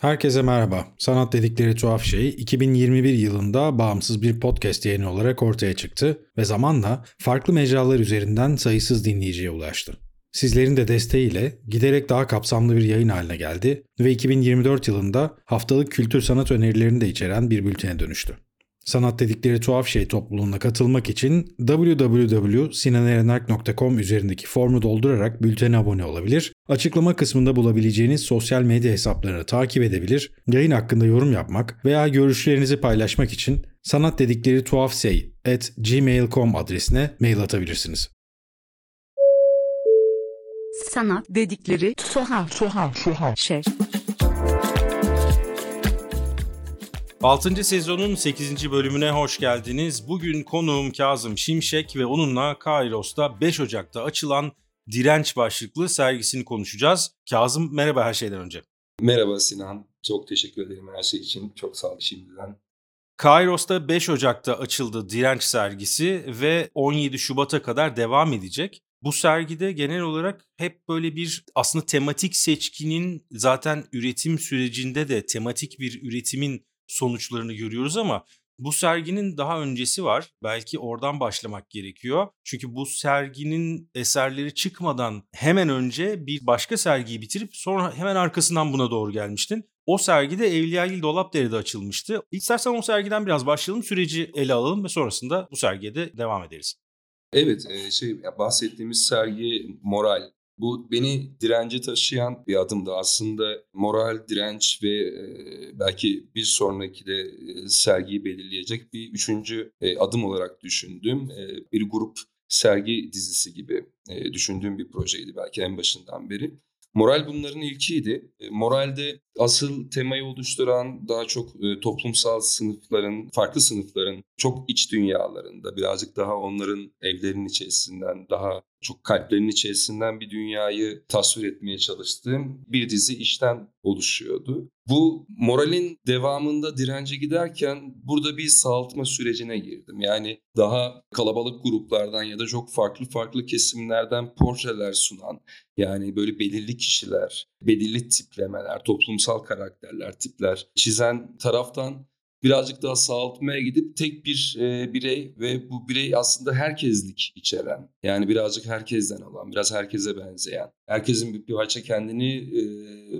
Herkese merhaba. Sanat dedikleri tuhaf şey 2021 yılında bağımsız bir podcast yayını olarak ortaya çıktı ve zamanla farklı mecralar üzerinden sayısız dinleyiciye ulaştı. Sizlerin de desteğiyle giderek daha kapsamlı bir yayın haline geldi ve 2024 yılında haftalık kültür sanat önerilerini de içeren bir bültene dönüştü. Sanat dedikleri tuhaf şey topluluğuna katılmak için www.sinanerenak.com üzerindeki formu doldurarak bültene abone olabilir, açıklama kısmında bulabileceğiniz sosyal medya hesaplarını takip edebilir, yayın hakkında yorum yapmak veya görüşlerinizi paylaşmak için sanat dedikleri tuhaf şey at gmail.com adresine mail atabilirsiniz. Sanat dedikleri tuhaf tuhaf tuhaf şey. 6. sezonun 8. bölümüne hoş geldiniz. Bugün konuğum Kazım Şimşek ve onunla Kairos'ta 5 Ocak'ta açılan Direnç başlıklı sergisini konuşacağız. Kazım merhaba her şeyden önce. Merhaba Sinan. Çok teşekkür ederim her şey için. Çok sağ ol şimdiden. Kairos'ta 5 Ocak'ta açıldı Direnç sergisi ve 17 Şubat'a kadar devam edecek. Bu sergide genel olarak hep böyle bir aslında tematik seçkinin zaten üretim sürecinde de tematik bir üretimin sonuçlarını görüyoruz ama bu serginin daha öncesi var. Belki oradan başlamak gerekiyor. Çünkü bu serginin eserleri çıkmadan hemen önce bir başka sergiyi bitirip sonra hemen arkasından buna doğru gelmiştin. O sergi de Evliyagil Dolapdere'de açılmıştı. İstersen o sergiden biraz başlayalım, süreci ele alalım ve sonrasında bu sergiye de devam ederiz. Evet, şey bahsettiğimiz sergi Moral bu beni dirence taşıyan bir adımdı. Aslında moral, direnç ve e, belki bir sonraki de e, sergiyi belirleyecek bir üçüncü e, adım olarak düşündüğüm bir grup sergi dizisi gibi düşündüğüm bir projeydi belki en başından beri. Moral bunların ilkiydi. Moralde asıl temayı oluşturan daha çok e, toplumsal sınıfların, farklı sınıfların çok iç dünyalarında birazcık daha onların evlerinin içerisinden, daha çok kalplerinin içerisinden bir dünyayı tasvir etmeye çalıştığım bir dizi işten oluşuyordu. Bu moralin devamında dirence giderken burada bir sağaltma sürecine girdim. Yani daha kalabalık gruplardan ya da çok farklı farklı kesimlerden portreler sunan yani böyle belirli kişiler, belirli tiplemeler, toplumsal karakterler, tipler çizen taraftan birazcık daha sağaltmaya gidip tek bir e, birey ve bu birey aslında herkeslik içeren yani birazcık herkesten olan biraz herkese benzeyen herkesin bir parça kendini e,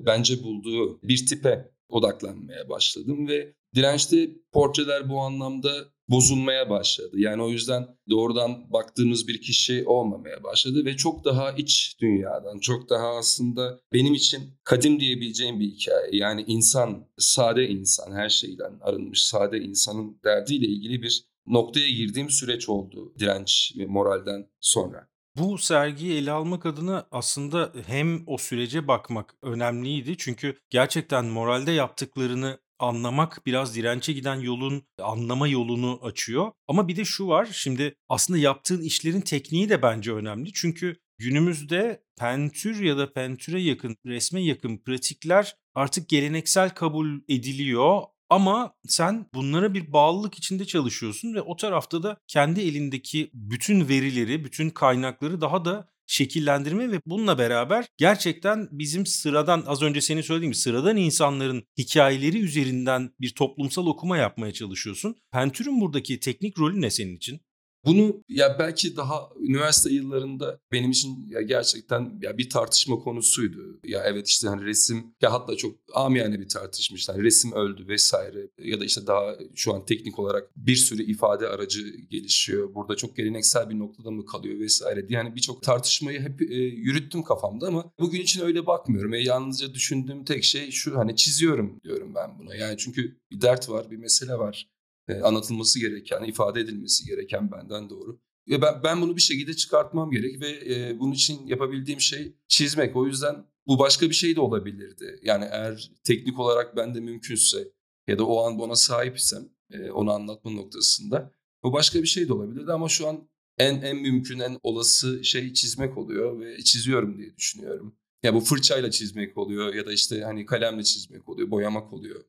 bence bulduğu bir tipe odaklanmaya başladım ve dirençte portreler bu anlamda bozulmaya başladı. Yani o yüzden doğrudan baktığımız bir kişi olmamaya başladı ve çok daha iç dünyadan, çok daha aslında benim için kadim diyebileceğim bir hikaye. Yani insan, sade insan, her şeyden arınmış sade insanın derdiyle ilgili bir noktaya girdiğim süreç oldu direnç ve moralden sonra. Bu sergiyi ele almak adına aslında hem o sürece bakmak önemliydi. Çünkü gerçekten moralde yaptıklarını anlamak biraz dirençe giden yolun anlama yolunu açıyor. Ama bir de şu var şimdi aslında yaptığın işlerin tekniği de bence önemli. Çünkü günümüzde pentür ya da pentüre yakın, resme yakın pratikler artık geleneksel kabul ediliyor. Ama sen bunlara bir bağlılık içinde çalışıyorsun ve o tarafta da kendi elindeki bütün verileri, bütün kaynakları daha da şekillendirme ve bununla beraber gerçekten bizim sıradan az önce senin söylediğin gibi sıradan insanların hikayeleri üzerinden bir toplumsal okuma yapmaya çalışıyorsun. Pentür'ün buradaki teknik rolü ne senin için? Bunu ya belki daha üniversite yıllarında benim için ya gerçekten ya bir tartışma konusuydu. Ya evet işte hani resim ya hatta çok amiyane bir tartışmışlar. Hani resim öldü vesaire ya da işte daha şu an teknik olarak bir sürü ifade aracı gelişiyor. Burada çok geleneksel bir noktada mı kalıyor vesaire Yani birçok tartışmayı hep e, yürüttüm kafamda ama bugün için öyle bakmıyorum. E, yalnızca düşündüğüm tek şey şu hani çiziyorum diyorum ben buna. Yani çünkü bir dert var, bir mesele var e, anlatılması gereken, ifade edilmesi gereken benden doğru. Ben, ben bunu bir şekilde çıkartmam gerek ve e, bunun için yapabildiğim şey çizmek. O yüzden bu başka bir şey de olabilirdi. Yani eğer teknik olarak bende mümkünse ya da o an ona sahipsem e, onu anlatma noktasında bu başka bir şey de olabilirdi ama şu an en en mümkün en olası şey çizmek oluyor ve çiziyorum diye düşünüyorum. Ya bu fırçayla çizmek oluyor ya da işte hani kalemle çizmek oluyor, boyamak oluyor.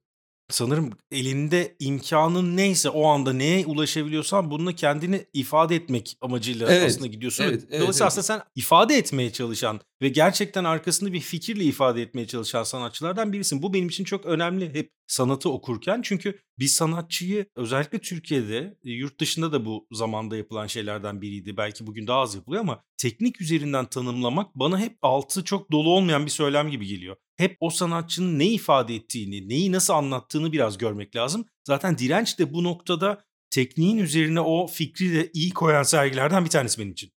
Sanırım elinde imkanın neyse o anda neye ulaşabiliyorsan bununla kendini ifade etmek amacıyla Evet, aslında gidiyorsun. evet, evet, Dolayısıyla evet. aslında sen ifade etmeye çalışan ve gerçekten arkasında bir fikirle ifade etmeye çalışan sanatçılardan birisin. Bu benim için çok önemli hep sanatı okurken. Çünkü bir sanatçıyı özellikle Türkiye'de, e, yurt dışında da bu zamanda yapılan şeylerden biriydi. Belki bugün daha az yapılıyor ama teknik üzerinden tanımlamak bana hep altı çok dolu olmayan bir söylem gibi geliyor. Hep o sanatçının ne ifade ettiğini, neyi nasıl anlattığını biraz görmek lazım. Zaten direnç de bu noktada tekniğin üzerine o fikri de iyi koyan sergilerden bir tanesi benim için.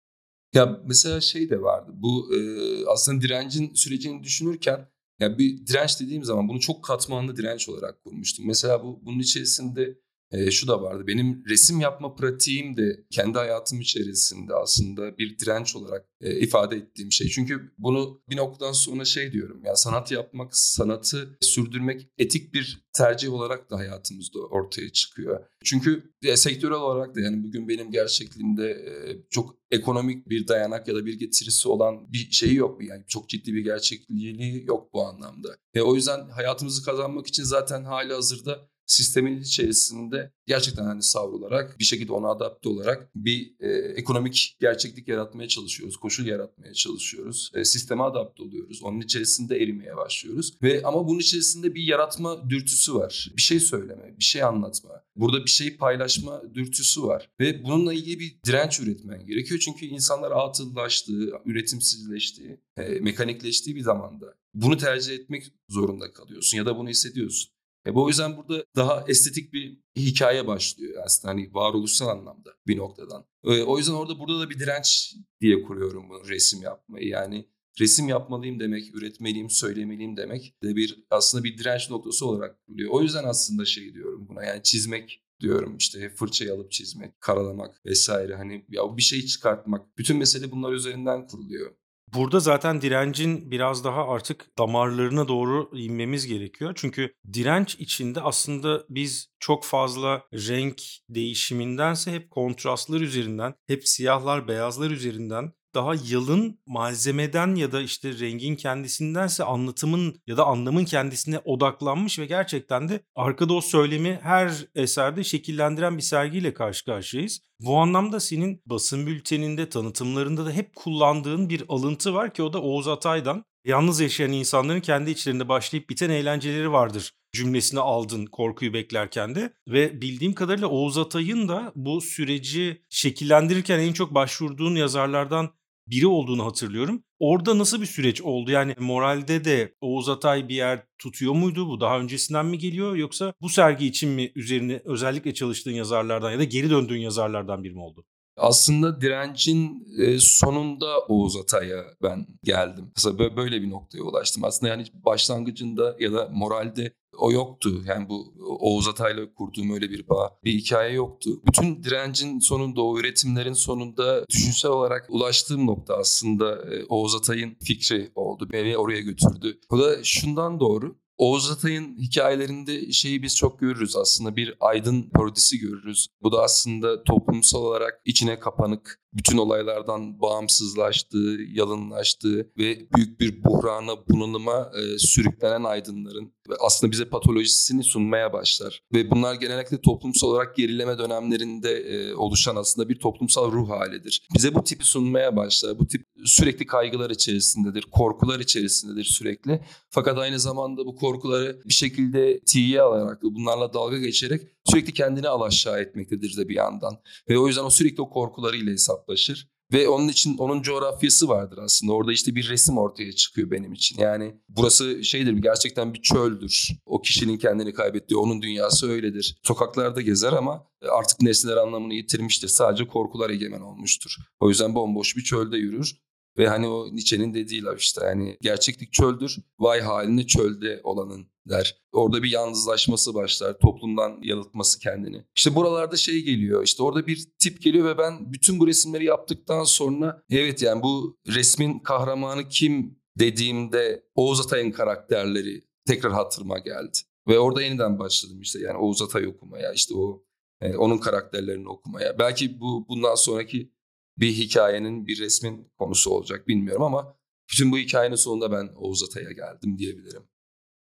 Ya mesela şey de vardı. Bu e, aslında direncin sürecini düşünürken ya bir direnç dediğim zaman bunu çok katmanlı direnç olarak kurmuştum. Mesela bu bunun içerisinde e, şu da vardı. Benim resim yapma pratiğim de kendi hayatım içerisinde aslında bir direnç olarak e, ifade ettiğim şey. Çünkü bunu bir noktadan sonra şey diyorum. Ya sanat yapmak, sanatı sürdürmek etik bir tercih olarak da hayatımızda ortaya çıkıyor. Çünkü e, sektörel olarak da yani bugün benim gerçekliğimde e, çok ekonomik bir dayanak ya da bir getirisi olan bir şeyi yok. Yani çok ciddi bir gerçekliği yok bu anlamda. Ve o yüzden hayatımızı kazanmak için zaten hali hazırda sistemin içerisinde gerçekten hani savrularak bir şekilde ona adapte olarak bir e, ekonomik gerçeklik yaratmaya çalışıyoruz. Koşul yaratmaya çalışıyoruz. E, sisteme adapte oluyoruz. Onun içerisinde erimeye başlıyoruz. Ve ama bunun içerisinde bir yaratma dürtüsü var. Bir şey söyleme, bir şey anlatma. Burada bir şey paylaşma dürtüsü var. Ve bununla ilgili bir direnç üretmen gerekiyor. Çünkü insanlar atıllaştığı, üretimsizleştiği, e, mekanikleştiği bir zamanda bunu tercih etmek zorunda kalıyorsun ya da bunu hissediyorsun. E bu yüzden burada daha estetik bir hikaye başlıyor aslında hani varoluşsal anlamda bir noktadan. E, o yüzden orada burada da bir direnç diye kuruyorum bunu resim yapmayı. Yani resim yapmalıyım demek, üretmeliyim, söylemeliyim demek de bir aslında bir direnç noktası olarak kuruluyor. O yüzden aslında şey diyorum buna yani çizmek diyorum işte fırçayı alıp çizmek, karalamak vesaire hani ya bir şey çıkartmak. Bütün mesele bunlar üzerinden kuruluyor. Burada zaten direncin biraz daha artık damarlarına doğru inmemiz gerekiyor. Çünkü direnç içinde aslında biz çok fazla renk değişimindense hep kontrastlar üzerinden, hep siyahlar, beyazlar üzerinden daha yalın malzemeden ya da işte rengin kendisindense anlatımın ya da anlamın kendisine odaklanmış ve gerçekten de arkada o söylemi her eserde şekillendiren bir sergiyle karşı karşıyayız. Bu anlamda senin basın bülteninde, tanıtımlarında da hep kullandığın bir alıntı var ki o da Oğuz Atay'dan. Yalnız yaşayan insanların kendi içlerinde başlayıp biten eğlenceleri vardır cümlesini aldın korkuyu beklerken de ve bildiğim kadarıyla Oğuz Atay'ın da bu süreci şekillendirirken en çok başvurduğun yazarlardan biri olduğunu hatırlıyorum. Orada nasıl bir süreç oldu? Yani moralde de Oğuz Atay bir yer tutuyor muydu? Bu daha öncesinden mi geliyor? Yoksa bu sergi için mi üzerine özellikle çalıştığın yazarlardan ya da geri döndüğün yazarlardan biri mi oldu? Aslında direncin e, sonunda Oğuz Atay'a ben geldim. Mesela böyle bir noktaya ulaştım. Aslında yani başlangıcında ya da moralde o yoktu. Yani bu Oğuz Atay'la kurduğum öyle bir bağ, bir hikaye yoktu. Bütün direncin sonunda, o üretimlerin sonunda düşünsel olarak ulaştığım nokta aslında e, Oğuz Atay'ın fikri oldu. Beni oraya götürdü. O da şundan doğru. Oğuz Atay'ın hikayelerinde şeyi biz çok görürüz aslında bir aydın parodisi görürüz. Bu da aslında toplumsal olarak içine kapanık, bütün olaylardan bağımsızlaştığı, yalınlaştığı ve büyük bir buhrana, bunalıma e, sürüklenen aydınların aslında bize patolojisini sunmaya başlar. Ve bunlar genellikle toplumsal olarak gerileme dönemlerinde e, oluşan aslında bir toplumsal ruh halidir. Bize bu tipi sunmaya başlar. Bu tip sürekli kaygılar içerisindedir, korkular içerisindedir sürekli. Fakat aynı zamanda bu korkuları bir şekilde tiye alarak, bunlarla dalga geçerek sürekli kendini alaşağı etmektedir de bir yandan. Ve o yüzden o sürekli o korkularıyla hesaplaşır. Ve onun için onun coğrafyası vardır aslında. Orada işte bir resim ortaya çıkıyor benim için. Yani burası şeydir gerçekten bir çöldür. O kişinin kendini kaybettiği onun dünyası öyledir. Sokaklarda gezer ama artık nesneler anlamını yitirmiştir. Sadece korkular egemen olmuştur. O yüzden bomboş bir çölde yürür. Ve hani o Nietzsche'nin dediği laf işte yani gerçeklik çöldür, vay haline çölde olanın der. Orada bir yalnızlaşması başlar, toplumdan yalıtması kendini. İşte buralarda şey geliyor, işte orada bir tip geliyor ve ben bütün bu resimleri yaptıktan sonra evet yani bu resmin kahramanı kim dediğimde Oğuz Atay'ın karakterleri tekrar hatırıma geldi. Ve orada yeniden başladım işte yani Oğuz Atay okumaya, işte o e, onun karakterlerini okumaya. Belki bu bundan sonraki bir hikayenin, bir resmin konusu olacak bilmiyorum ama bütün bu hikayenin sonunda ben Oğuz Atay'a geldim diyebilirim.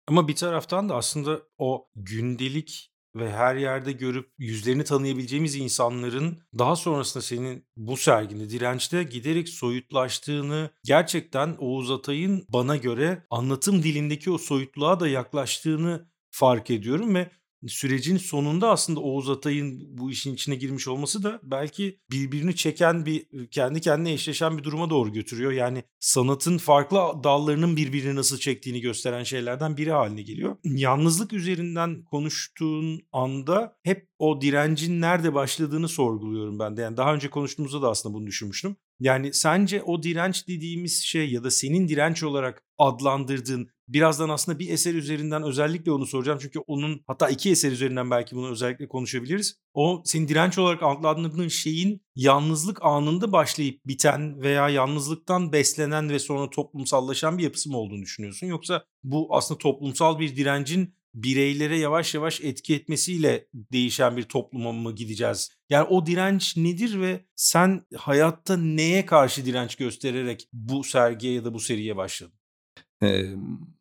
Ama bir taraftan da aslında o gündelik ve her yerde görüp yüzlerini tanıyabileceğimiz insanların daha sonrasında senin bu serginde dirençte giderek soyutlaştığını gerçekten Oğuz Atay'ın bana göre anlatım dilindeki o soyutluğa da yaklaştığını fark ediyorum ve sürecin sonunda aslında Oğuz Atay'ın bu işin içine girmiş olması da belki birbirini çeken bir kendi kendine eşleşen bir duruma doğru götürüyor. Yani sanatın farklı dallarının birbirini nasıl çektiğini gösteren şeylerden biri haline geliyor. Yalnızlık üzerinden konuştuğun anda hep o direncin nerede başladığını sorguluyorum ben de. Yani daha önce konuştuğumuzda da aslında bunu düşünmüştüm. Yani sence o direnç dediğimiz şey ya da senin direnç olarak adlandırdığın birazdan aslında bir eser üzerinden özellikle onu soracağım. Çünkü onun hatta iki eser üzerinden belki bunu özellikle konuşabiliriz. O senin direnç olarak adlandırdığın şeyin yalnızlık anında başlayıp biten veya yalnızlıktan beslenen ve sonra toplumsallaşan bir yapısı mı olduğunu düşünüyorsun? Yoksa bu aslında toplumsal bir direncin bireylere yavaş yavaş etki etmesiyle değişen bir topluma mı gideceğiz? Yani o direnç nedir ve sen hayatta neye karşı direnç göstererek bu sergiye ya da bu seriye başladın? Ee,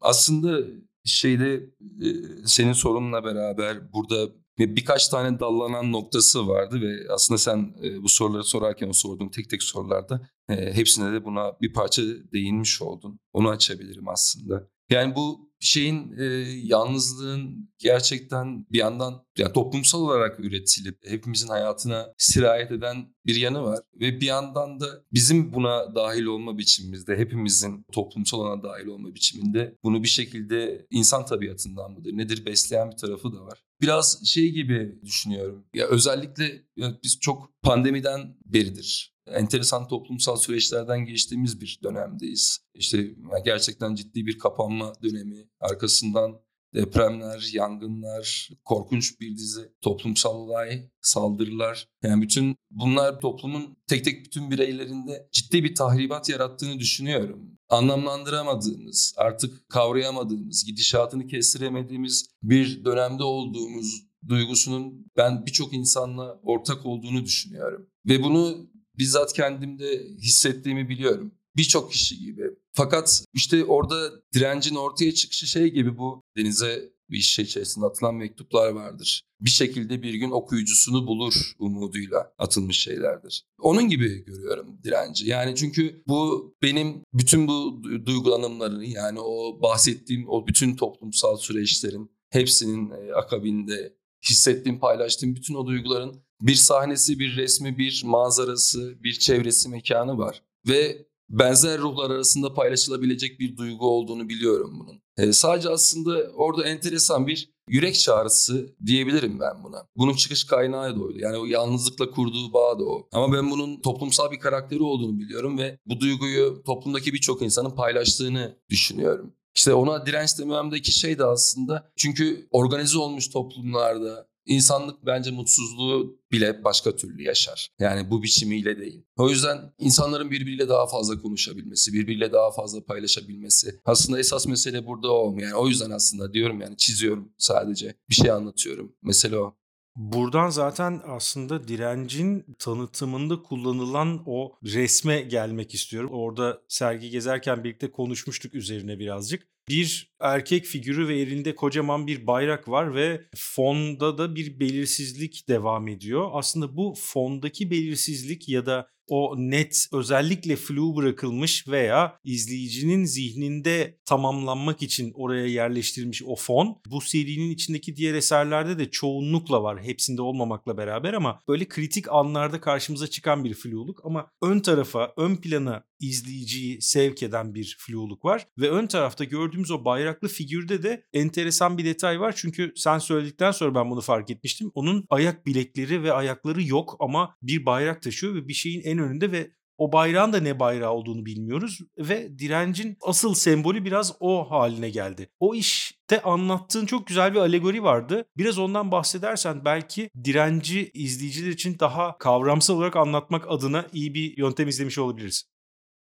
aslında şeyde e, senin sorunla beraber burada birkaç tane dallanan noktası vardı ve aslında sen e, bu soruları sorarken o sorduğum tek tek sorularda e, hepsine de buna bir parça değinmiş oldun. Onu açabilirim aslında. Yani bu şeyin e, yalnızlığın gerçekten bir yandan yani toplumsal olarak üretilip hepimizin hayatına sirayet eden bir yanı var ve bir yandan da bizim buna dahil olma biçimimizde hepimizin toplumsal olana dahil olma biçiminde bunu bir şekilde insan tabiatından mıdır nedir besleyen bir tarafı da var. Biraz şey gibi düşünüyorum. Ya özellikle ya biz çok pandemiden beridir enteresan toplumsal süreçlerden geçtiğimiz bir dönemdeyiz. İşte gerçekten ciddi bir kapanma dönemi, arkasından depremler, yangınlar, korkunç bir dizi toplumsal olay, saldırılar. Yani bütün bunlar toplumun tek tek bütün bireylerinde ciddi bir tahribat yarattığını düşünüyorum. Anlamlandıramadığımız, artık kavrayamadığımız, gidişatını kestiremediğimiz bir dönemde olduğumuz duygusunun ben birçok insanla ortak olduğunu düşünüyorum. Ve bunu bizzat kendimde hissettiğimi biliyorum. Birçok kişi gibi. Fakat işte orada direncin ortaya çıkışı şey gibi bu denize bir şişe içerisinde atılan mektuplar vardır. Bir şekilde bir gün okuyucusunu bulur umuduyla atılmış şeylerdir. Onun gibi görüyorum direnci. Yani çünkü bu benim bütün bu duygulanımlarını yani o bahsettiğim o bütün toplumsal süreçlerin hepsinin e, akabinde hissettiğim, paylaştığım bütün o duyguların bir sahnesi, bir resmi, bir manzarası, bir çevresi, mekanı var. Ve benzer ruhlar arasında paylaşılabilecek bir duygu olduğunu biliyorum bunun. Ee, sadece aslında orada enteresan bir yürek çağrısı diyebilirim ben buna. Bunun çıkış kaynağı da oydu. Yani o yalnızlıkla kurduğu bağ da o. Ama ben bunun toplumsal bir karakteri olduğunu biliyorum ve bu duyguyu toplumdaki birçok insanın paylaştığını düşünüyorum. İşte ona direnç dememdeki şey de aslında çünkü organize olmuş toplumlarda İnsanlık bence mutsuzluğu bile başka türlü yaşar. Yani bu biçimiyle değil. O yüzden insanların birbiriyle daha fazla konuşabilmesi, birbiriyle daha fazla paylaşabilmesi. Aslında esas mesele burada o. Yani o yüzden aslında diyorum yani çiziyorum sadece. Bir şey anlatıyorum. Mesele o. Buradan zaten aslında direncin tanıtımında kullanılan o resme gelmek istiyorum. Orada sergi gezerken birlikte konuşmuştuk üzerine birazcık. Bir erkek figürü ve elinde kocaman bir bayrak var ve fonda da bir belirsizlik devam ediyor. Aslında bu fondaki belirsizlik ya da o net özellikle flu bırakılmış veya izleyicinin zihninde tamamlanmak için oraya yerleştirilmiş o fon bu serinin içindeki diğer eserlerde de çoğunlukla var. Hepsinde olmamakla beraber ama böyle kritik anlarda karşımıza çıkan bir fluluk ama ön tarafa, ön plana izleyiciyi sevk eden bir fluluk var ve ön tarafta gördüğümüz o bayraklı figürde de enteresan bir detay var. Çünkü sen söyledikten sonra ben bunu fark etmiştim. Onun ayak bilekleri ve ayakları yok ama bir bayrak taşıyor ve bir şeyin en önünde ve o bayrağın da ne bayrağı olduğunu bilmiyoruz ve direncin asıl sembolü biraz o haline geldi. O işte anlattığın çok güzel bir alegori vardı. Biraz ondan bahsedersen belki direnci izleyiciler için daha kavramsal olarak anlatmak adına iyi bir yöntem izlemiş olabiliriz.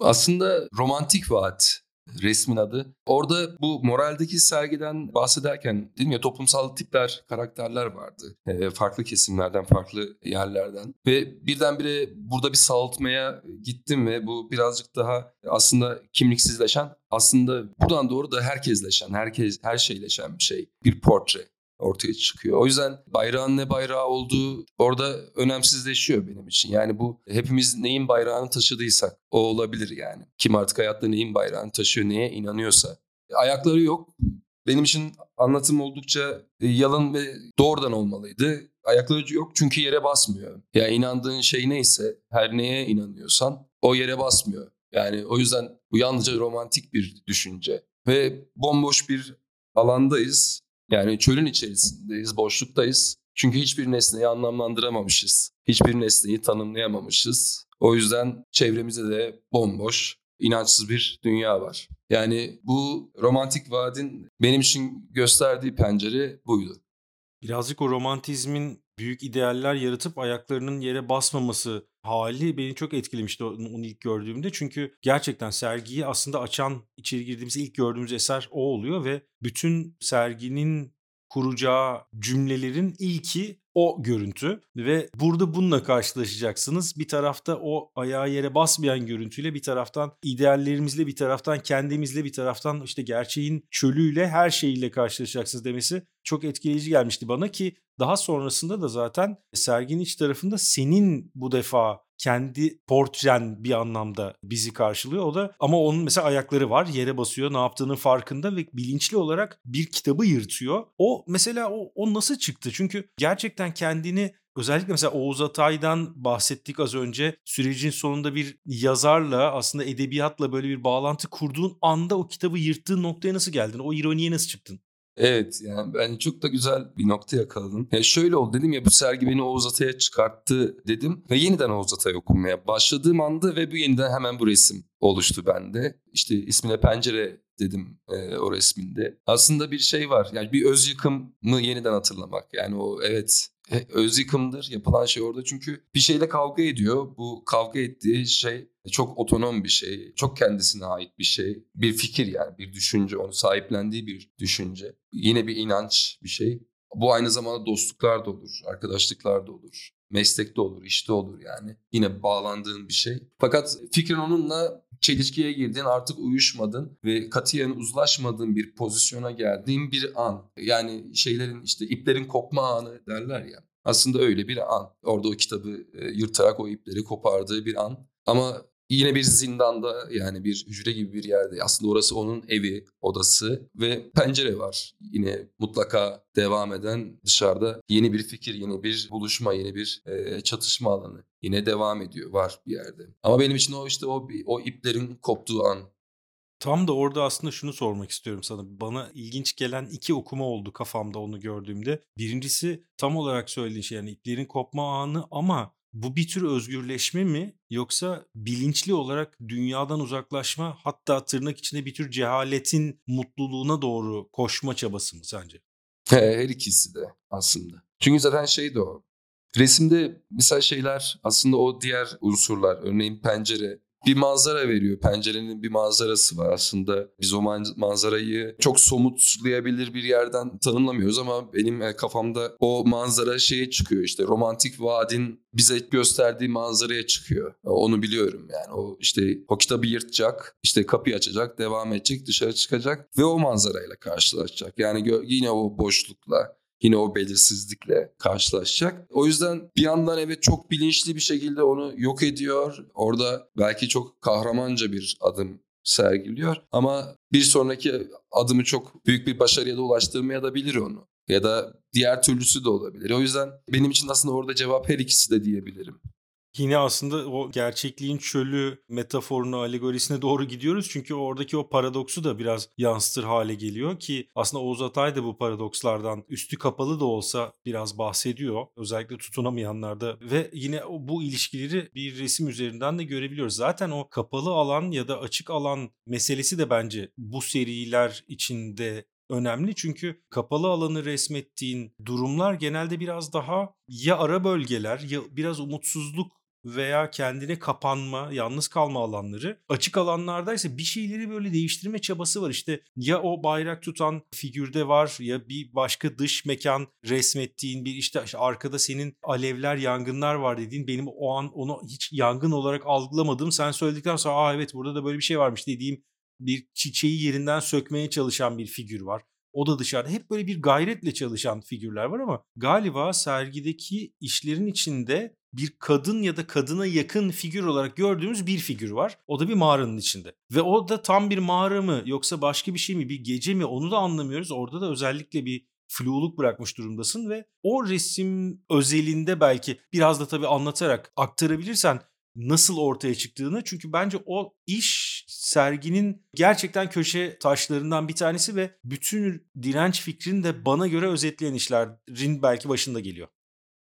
Aslında romantik vaat resmin adı. Orada bu moraldeki sergiden bahsederken dedim ya toplumsal tipler, karakterler vardı. E, farklı kesimlerden, farklı yerlerden. Ve birdenbire burada bir sağaltmaya gittim ve bu birazcık daha aslında kimliksizleşen, aslında buradan doğru da herkesleşen, herkes her şeyleşen bir şey. Bir portre ortaya çıkıyor. O yüzden bayrağın ne bayrağı olduğu orada önemsizleşiyor benim için. Yani bu hepimiz neyin bayrağını taşıdıysak o olabilir yani. Kim artık hayatta neyin bayrağını taşıyor, neye inanıyorsa. Ayakları yok. Benim için anlatım oldukça e, yalın ve doğrudan olmalıydı. Ayakları yok çünkü yere basmıyor. Ya yani inandığın şey neyse, her neye inanıyorsan o yere basmıyor. Yani o yüzden bu yalnızca romantik bir düşünce. Ve bomboş bir alandayız yani çölün içerisindeyiz, boşluktayız. Çünkü hiçbir nesneyi anlamlandıramamışız. Hiçbir nesneyi tanımlayamamışız. O yüzden çevremizde de bomboş, inançsız bir dünya var. Yani bu romantik vaadin benim için gösterdiği pencere buydu. Birazcık o romantizmin büyük idealler yaratıp ayaklarının yere basmaması hali beni çok etkilemişti onu ilk gördüğümde. Çünkü gerçekten sergiyi aslında açan, içeri girdiğimiz ilk gördüğümüz eser o oluyor ve bütün serginin kuracağı cümlelerin ilki o görüntü ve burada bununla karşılaşacaksınız. Bir tarafta o ayağı yere basmayan görüntüyle bir taraftan ideallerimizle bir taraftan kendimizle bir taraftan işte gerçeğin çölüyle her şeyiyle karşılaşacaksınız demesi çok etkileyici gelmişti bana ki daha sonrasında da zaten serginin iç tarafında senin bu defa kendi portren bir anlamda bizi karşılıyor. O da ama onun mesela ayakları var, yere basıyor, ne yaptığının farkında ve bilinçli olarak bir kitabı yırtıyor. O mesela o, o nasıl çıktı? Çünkü gerçekten kendini Özellikle mesela Oğuz Atay'dan bahsettik az önce. Sürecin sonunda bir yazarla aslında edebiyatla böyle bir bağlantı kurduğun anda o kitabı yırttığın noktaya nasıl geldin? O ironiye nasıl çıktın? Evet yani ben çok da güzel bir nokta yakaladım. Yani şöyle oldu dedim ya bu sergi beni Oğuz Atay'a çıkarttı dedim ve yeniden Oğuz Atay okumaya başladığım anda ve bu yeniden hemen bu resim oluştu bende. İşte ismine pencere dedim e, o resminde. Aslında bir şey var yani bir öz yıkımı yeniden hatırlamak. Yani o evet öz yıkımdır yapılan şey orada çünkü bir şeyle kavga ediyor. Bu kavga ettiği şey çok otonom bir şey, çok kendisine ait bir şey. Bir fikir yani bir düşünce, onu sahiplendiği bir düşünce. Yine bir inanç bir şey. Bu aynı zamanda dostluklar da olur, arkadaşlıklar da olur, meslekte olur, işte olur yani. Yine bağlandığın bir şey. Fakat fikrin onunla çelişkiye girdin, artık uyuşmadın ve katiyen uzlaşmadığın bir pozisyona geldiğin bir an. Yani şeylerin işte iplerin kopma anı derler ya. Aslında öyle bir an. Orada o kitabı e, yırtarak o ipleri kopardığı bir an. Ama Yine bir zindanda yani bir hücre gibi bir yerde. Aslında orası onun evi, odası ve pencere var. Yine mutlaka devam eden dışarıda yeni bir fikir, yeni bir buluşma, yeni bir e, çatışma alanı. Yine devam ediyor, var bir yerde. Ama benim için o işte o, o iplerin koptuğu an. Tam da orada aslında şunu sormak istiyorum sana. Bana ilginç gelen iki okuma oldu kafamda onu gördüğümde. Birincisi tam olarak söylediğin şey yani iplerin kopma anı ama bu bir tür özgürleşme mi yoksa bilinçli olarak dünyadan uzaklaşma hatta tırnak içinde bir tür cehaletin mutluluğuna doğru koşma çabası mı sence? Her ikisi de aslında. Çünkü zaten şey de o. Resimde mesela şeyler aslında o diğer unsurlar örneğin pencere bir manzara veriyor. Pencerenin bir manzarası var aslında. Biz o manzarayı çok somutlayabilir bir yerden tanımlamıyoruz ama benim e, kafamda o manzara şeye çıkıyor işte romantik vaadin bize gösterdiği manzaraya çıkıyor. Onu biliyorum yani. O işte o kitabı yırtacak, işte kapıyı açacak, devam edecek, dışarı çıkacak ve o manzarayla karşılaşacak. Yani yine o boşlukla yine o belirsizlikle karşılaşacak. O yüzden bir yandan evet çok bilinçli bir şekilde onu yok ediyor. Orada belki çok kahramanca bir adım sergiliyor ama bir sonraki adımı çok büyük bir başarıya da ulaştırmaya da bilir onu. Ya da diğer türlüsü de olabilir. O yüzden benim için aslında orada cevap her ikisi de diyebilirim. Yine aslında o gerçekliğin çölü metaforunu, alegorisine doğru gidiyoruz. Çünkü oradaki o paradoksu da biraz yansıtır hale geliyor ki aslında Oğuz Atay da bu paradokslardan üstü kapalı da olsa biraz bahsediyor. Özellikle tutunamayanlarda ve yine bu ilişkileri bir resim üzerinden de görebiliyoruz. Zaten o kapalı alan ya da açık alan meselesi de bence bu seriler içinde önemli çünkü kapalı alanı resmettiğin durumlar genelde biraz daha ya ara bölgeler ya biraz umutsuzluk veya kendine kapanma, yalnız kalma alanları. Açık alanlardaysa bir şeyleri böyle değiştirme çabası var. İşte ya o bayrak tutan figürde var ya bir başka dış mekan resmettiğin bir işte arkada senin alevler, yangınlar var dediğin benim o an onu hiç yangın olarak algılamadığım sen söyledikten sonra aa evet burada da böyle bir şey varmış dediğim bir çiçeği yerinden sökmeye çalışan bir figür var. O da dışarıda. Hep böyle bir gayretle çalışan figürler var ama galiba sergideki işlerin içinde bir kadın ya da kadına yakın figür olarak gördüğümüz bir figür var. O da bir mağaranın içinde. Ve o da tam bir mağara mı yoksa başka bir şey mi bir gece mi onu da anlamıyoruz. Orada da özellikle bir fluluk bırakmış durumdasın ve o resim özelinde belki biraz da tabii anlatarak aktarabilirsen nasıl ortaya çıktığını. Çünkü bence o iş serginin gerçekten köşe taşlarından bir tanesi ve bütün direnç fikrini de bana göre özetleyen işlerin belki başında geliyor.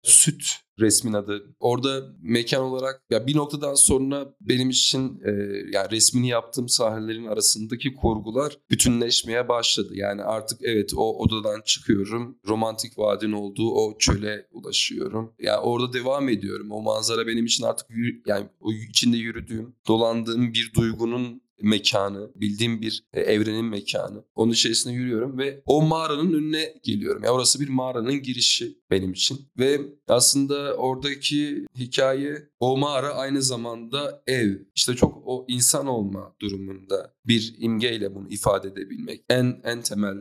Süt resmin adı. Orada mekan olarak ya bir noktadan sonra benim için e, yani resmini yaptığım sahnelerin arasındaki kurgular bütünleşmeye başladı. Yani artık evet o odadan çıkıyorum. Romantik vadin olduğu o çöle ulaşıyorum. Yani orada devam ediyorum. O manzara benim için artık yürü, yani o içinde yürüdüğüm, dolandığım bir duygunun mekanı, bildiğim bir e, evrenin mekanı. Onun içerisinde yürüyorum ve o mağaranın önüne geliyorum. Ya orası bir mağaranın girişi benim için. Ve aslında oradaki hikaye o mağara aynı zamanda ev. İşte çok o insan olma durumunda bir imgeyle bunu ifade edebilmek. En en temel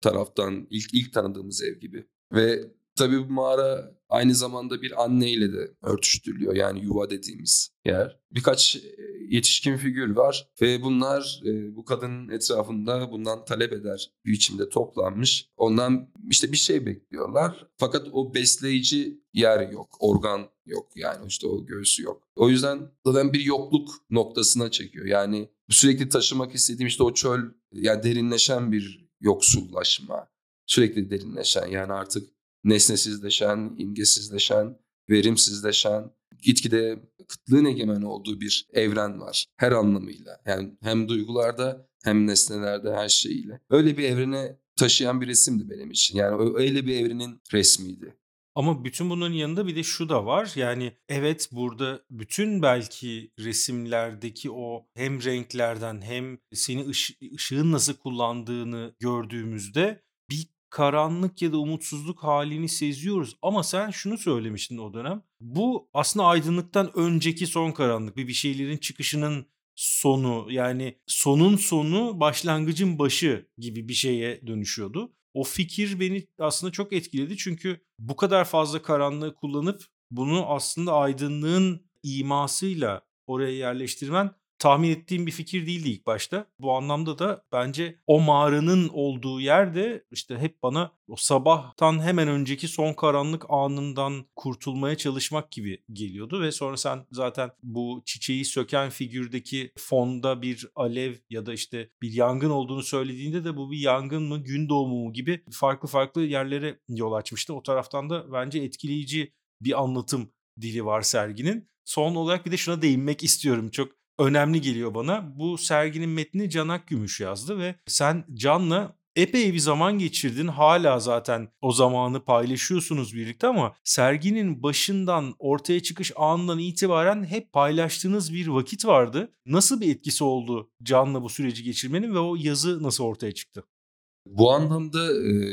taraftan ilk ilk tanıdığımız ev gibi. Ve tabii bu mağara aynı zamanda bir anneyle de örtüştürülüyor. Yani yuva dediğimiz yer. Birkaç yetişkin figür var ve bunlar e, bu kadının etrafında bundan talep eder bir biçimde toplanmış. Ondan işte bir şey bekliyorlar. Fakat o besleyici yer yok, organ yok yani işte o göğsü yok. O yüzden zaten bir yokluk noktasına çekiyor. Yani sürekli taşımak istediğim işte o çöl yani derinleşen bir yoksullaşma. Sürekli derinleşen yani artık nesnesizleşen, imgesizleşen, verimsizleşen, gitgide kıtlığın egemen olduğu bir evren var her anlamıyla. Yani hem duygularda hem nesnelerde her şeyiyle. Öyle bir evrene taşıyan bir resimdi benim için. Yani öyle bir evrenin resmiydi. Ama bütün bunların yanında bir de şu da var. Yani evet burada bütün belki resimlerdeki o hem renklerden hem seni ışı, ışığın nasıl kullandığını gördüğümüzde karanlık ya da umutsuzluk halini seziyoruz. Ama sen şunu söylemiştin o dönem. Bu aslında aydınlıktan önceki son karanlık. Bir bir şeylerin çıkışının sonu yani sonun sonu başlangıcın başı gibi bir şeye dönüşüyordu. O fikir beni aslında çok etkiledi çünkü bu kadar fazla karanlığı kullanıp bunu aslında aydınlığın imasıyla oraya yerleştirmen tahmin ettiğim bir fikir değildi ilk başta. Bu anlamda da bence o mağaranın olduğu yerde işte hep bana o sabahtan hemen önceki son karanlık anından kurtulmaya çalışmak gibi geliyordu ve sonra sen zaten bu çiçeği söken figürdeki fonda bir alev ya da işte bir yangın olduğunu söylediğinde de bu bir yangın mı gün doğumu mu gibi farklı farklı yerlere yol açmıştı. O taraftan da bence etkileyici bir anlatım dili var serginin. Son olarak bir de şuna değinmek istiyorum. Çok önemli geliyor bana. Bu serginin metnini Canak Gümüş yazdı ve sen Can'la epey bir zaman geçirdin. Hala zaten o zamanı paylaşıyorsunuz birlikte ama serginin başından ortaya çıkış anından itibaren hep paylaştığınız bir vakit vardı. Nasıl bir etkisi oldu Can'la bu süreci geçirmenin ve o yazı nasıl ortaya çıktı? Bu anlamda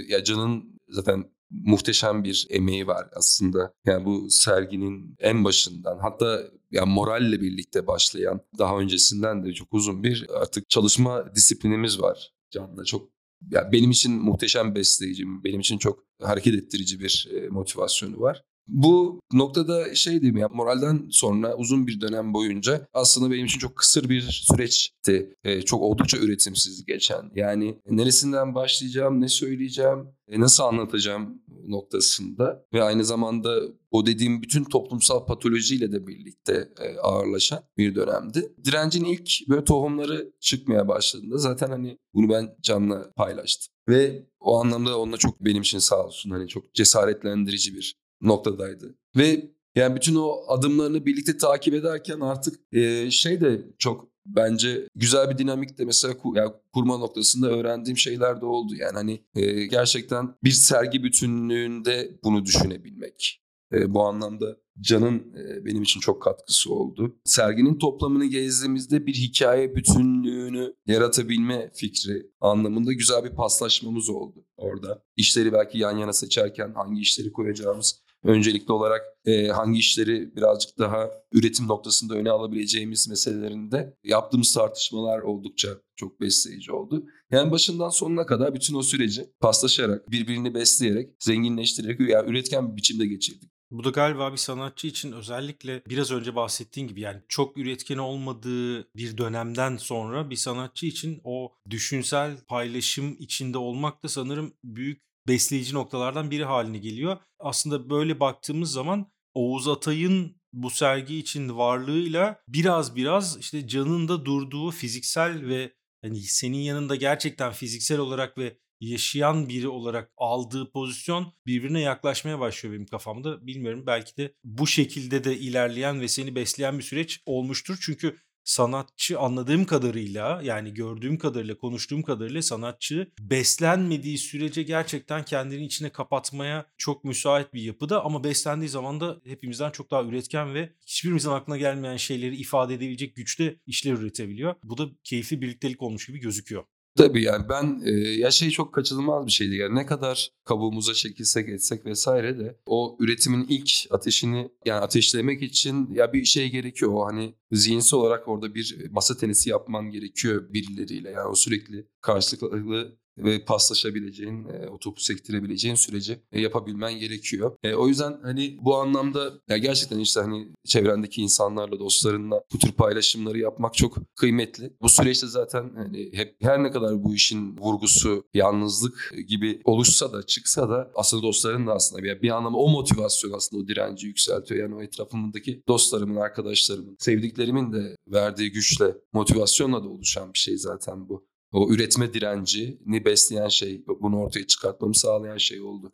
ya Can'ın zaten muhteşem bir emeği var aslında. Yani bu serginin en başından hatta yani moralle birlikte başlayan daha öncesinden de çok uzun bir artık çalışma disiplinimiz var. Can'la çok ya benim için muhteşem besleyici, benim için çok hareket ettirici bir motivasyonu var. Bu noktada şey diyeyim ya moralden sonra uzun bir dönem boyunca aslında benim için çok kısır bir süreçti. E, çok oldukça üretimsiz geçen. Yani neresinden başlayacağım, ne söyleyeceğim, e, nasıl anlatacağım noktasında ve aynı zamanda o dediğim bütün toplumsal patolojiyle de birlikte e, ağırlaşan bir dönemdi. Direncin ilk böyle tohumları çıkmaya başladığında zaten hani bunu ben Can'la paylaştım. Ve o anlamda onunla çok benim için sağ olsun hani çok cesaretlendirici bir noktadaydı. Ve yani bütün o adımlarını birlikte takip ederken artık e, şey de çok bence güzel bir dinamik de mesela kur, yani kurma noktasında öğrendiğim şeyler de oldu. Yani hani e, gerçekten bir sergi bütünlüğünde bunu düşünebilmek. E, bu anlamda Can'ın e, benim için çok katkısı oldu. Serginin toplamını gezdiğimizde bir hikaye bütünlüğünü yaratabilme fikri anlamında güzel bir paslaşmamız oldu orada. İşleri belki yan yana seçerken hangi işleri koyacağımız, öncelikli olarak e, hangi işleri birazcık daha üretim noktasında öne alabileceğimiz meselelerinde yaptığımız tartışmalar oldukça çok besleyici oldu. Yani başından sonuna kadar bütün o süreci paslaşarak, birbirini besleyerek, zenginleştirerek yani üretken bir biçimde geçirdik. Bu da galiba bir sanatçı için özellikle biraz önce bahsettiğin gibi yani çok üretken olmadığı bir dönemden sonra bir sanatçı için o düşünsel paylaşım içinde olmak da sanırım büyük besleyici noktalardan biri haline geliyor. Aslında böyle baktığımız zaman Oğuz Atay'ın bu sergi için varlığıyla biraz biraz işte canın da durduğu fiziksel ve hani senin yanında gerçekten fiziksel olarak ve yaşayan biri olarak aldığı pozisyon birbirine yaklaşmaya başlıyor benim kafamda. Bilmiyorum belki de bu şekilde de ilerleyen ve seni besleyen bir süreç olmuştur. Çünkü sanatçı anladığım kadarıyla yani gördüğüm kadarıyla konuştuğum kadarıyla sanatçı beslenmediği sürece gerçekten kendini içine kapatmaya çok müsait bir yapıda ama beslendiği zaman da hepimizden çok daha üretken ve hiçbirimizin aklına gelmeyen şeyleri ifade edebilecek güçte işler üretebiliyor. Bu da keyifli birliktelik olmuş gibi gözüküyor. Tabii yani ben e, ya şey çok kaçınılmaz bir şeydi yani ne kadar kabuğumuza çekilsek etsek vesaire de o üretimin ilk ateşini yani ateşlemek için ya bir şey gerekiyor. O hani zihinsel olarak orada bir masa tenisi yapman gerekiyor birileriyle. Yani o sürekli karşılıklı ve paslaşabileceğin, e, o sektirebileceğin süreci e, yapabilmen gerekiyor. E, o yüzden hani bu anlamda ya gerçekten işte hani çevrendeki insanlarla, dostlarınla bu tür paylaşımları yapmak çok kıymetli. Bu süreçte zaten hani hep her ne kadar bu işin vurgusu yalnızlık gibi oluşsa da çıksa da aslında dostların da aslında bir, bir anlamda o motivasyon aslında o direnci yükseltiyor. Yani o etrafımdaki dostlarımın, arkadaşlarımın, sevdiklerimin de verdiği güçle, motivasyonla da oluşan bir şey zaten bu o üretme direncini besleyen şey, bunu ortaya çıkartmamı sağlayan şey oldu.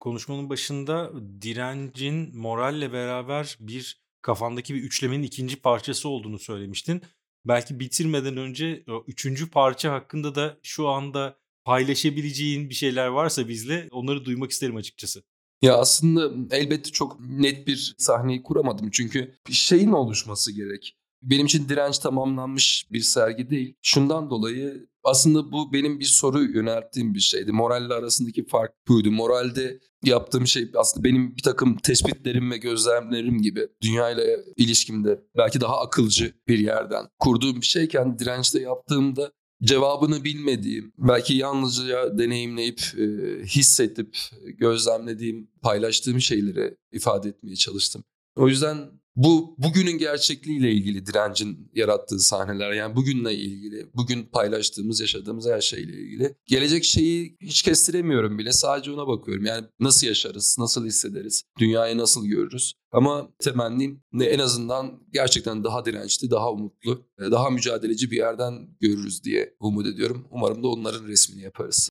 Konuşmanın başında direncin moralle beraber bir kafandaki bir üçlemenin ikinci parçası olduğunu söylemiştin. Belki bitirmeden önce o üçüncü parça hakkında da şu anda paylaşabileceğin bir şeyler varsa bizle onları duymak isterim açıkçası. Ya aslında elbette çok net bir sahneyi kuramadım çünkü bir şeyin oluşması gerek benim için direnç tamamlanmış bir sergi değil. Şundan dolayı aslında bu benim bir soru yönelttiğim bir şeydi. Moralle arasındaki fark buydu. Moralde yaptığım şey aslında benim bir takım tespitlerim ve gözlemlerim gibi dünyayla ilişkimde belki daha akılcı bir yerden kurduğum bir şeyken dirençte yaptığımda cevabını bilmediğim, belki yalnızca deneyimleyip, e, hissedip, gözlemlediğim, paylaştığım şeyleri ifade etmeye çalıştım. O yüzden bu bugünün gerçekliğiyle ilgili direncin yarattığı sahneler yani bugünle ilgili, bugün paylaştığımız, yaşadığımız her şeyle ilgili. Gelecek şeyi hiç kestiremiyorum bile sadece ona bakıyorum. Yani nasıl yaşarız, nasıl hissederiz, dünyayı nasıl görürüz. Ama temennim ne en azından gerçekten daha dirençli, daha umutlu, daha mücadeleci bir yerden görürüz diye umut ediyorum. Umarım da onların resmini yaparız.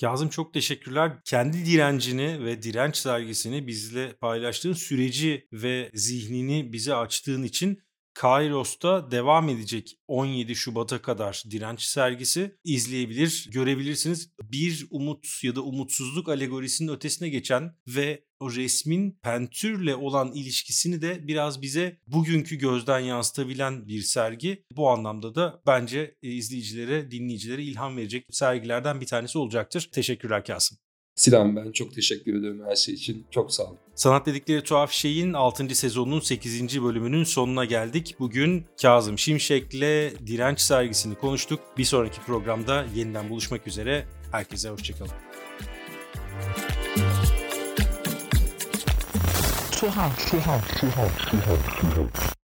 Kazım çok teşekkürler. Kendi direncini ve direnç sergisini bizle paylaştığın süreci ve zihnini bize açtığın için Kairos'ta devam edecek 17 Şubat'a kadar direnç sergisi izleyebilir, görebilirsiniz. Bir umut ya da umutsuzluk alegorisinin ötesine geçen ve o resmin pentürle olan ilişkisini de biraz bize bugünkü gözden yansıtabilen bir sergi. Bu anlamda da bence e, izleyicilere, dinleyicilere ilham verecek sergilerden bir tanesi olacaktır. Teşekkürler Kasım. Sinan ben çok teşekkür ediyorum her şey için. Çok sağ olun. Sanat dedikleri tuhaf şeyin 6. sezonunun 8. bölümünün sonuna geldik. Bugün Kazım Şimşek'le Direnç sergisini konuştuk. Bir sonraki programda yeniden buluşmak üzere. Herkese hoşçakalın. Tuhaf, tuhaf, tuhaf, tuhaf, tuhaf.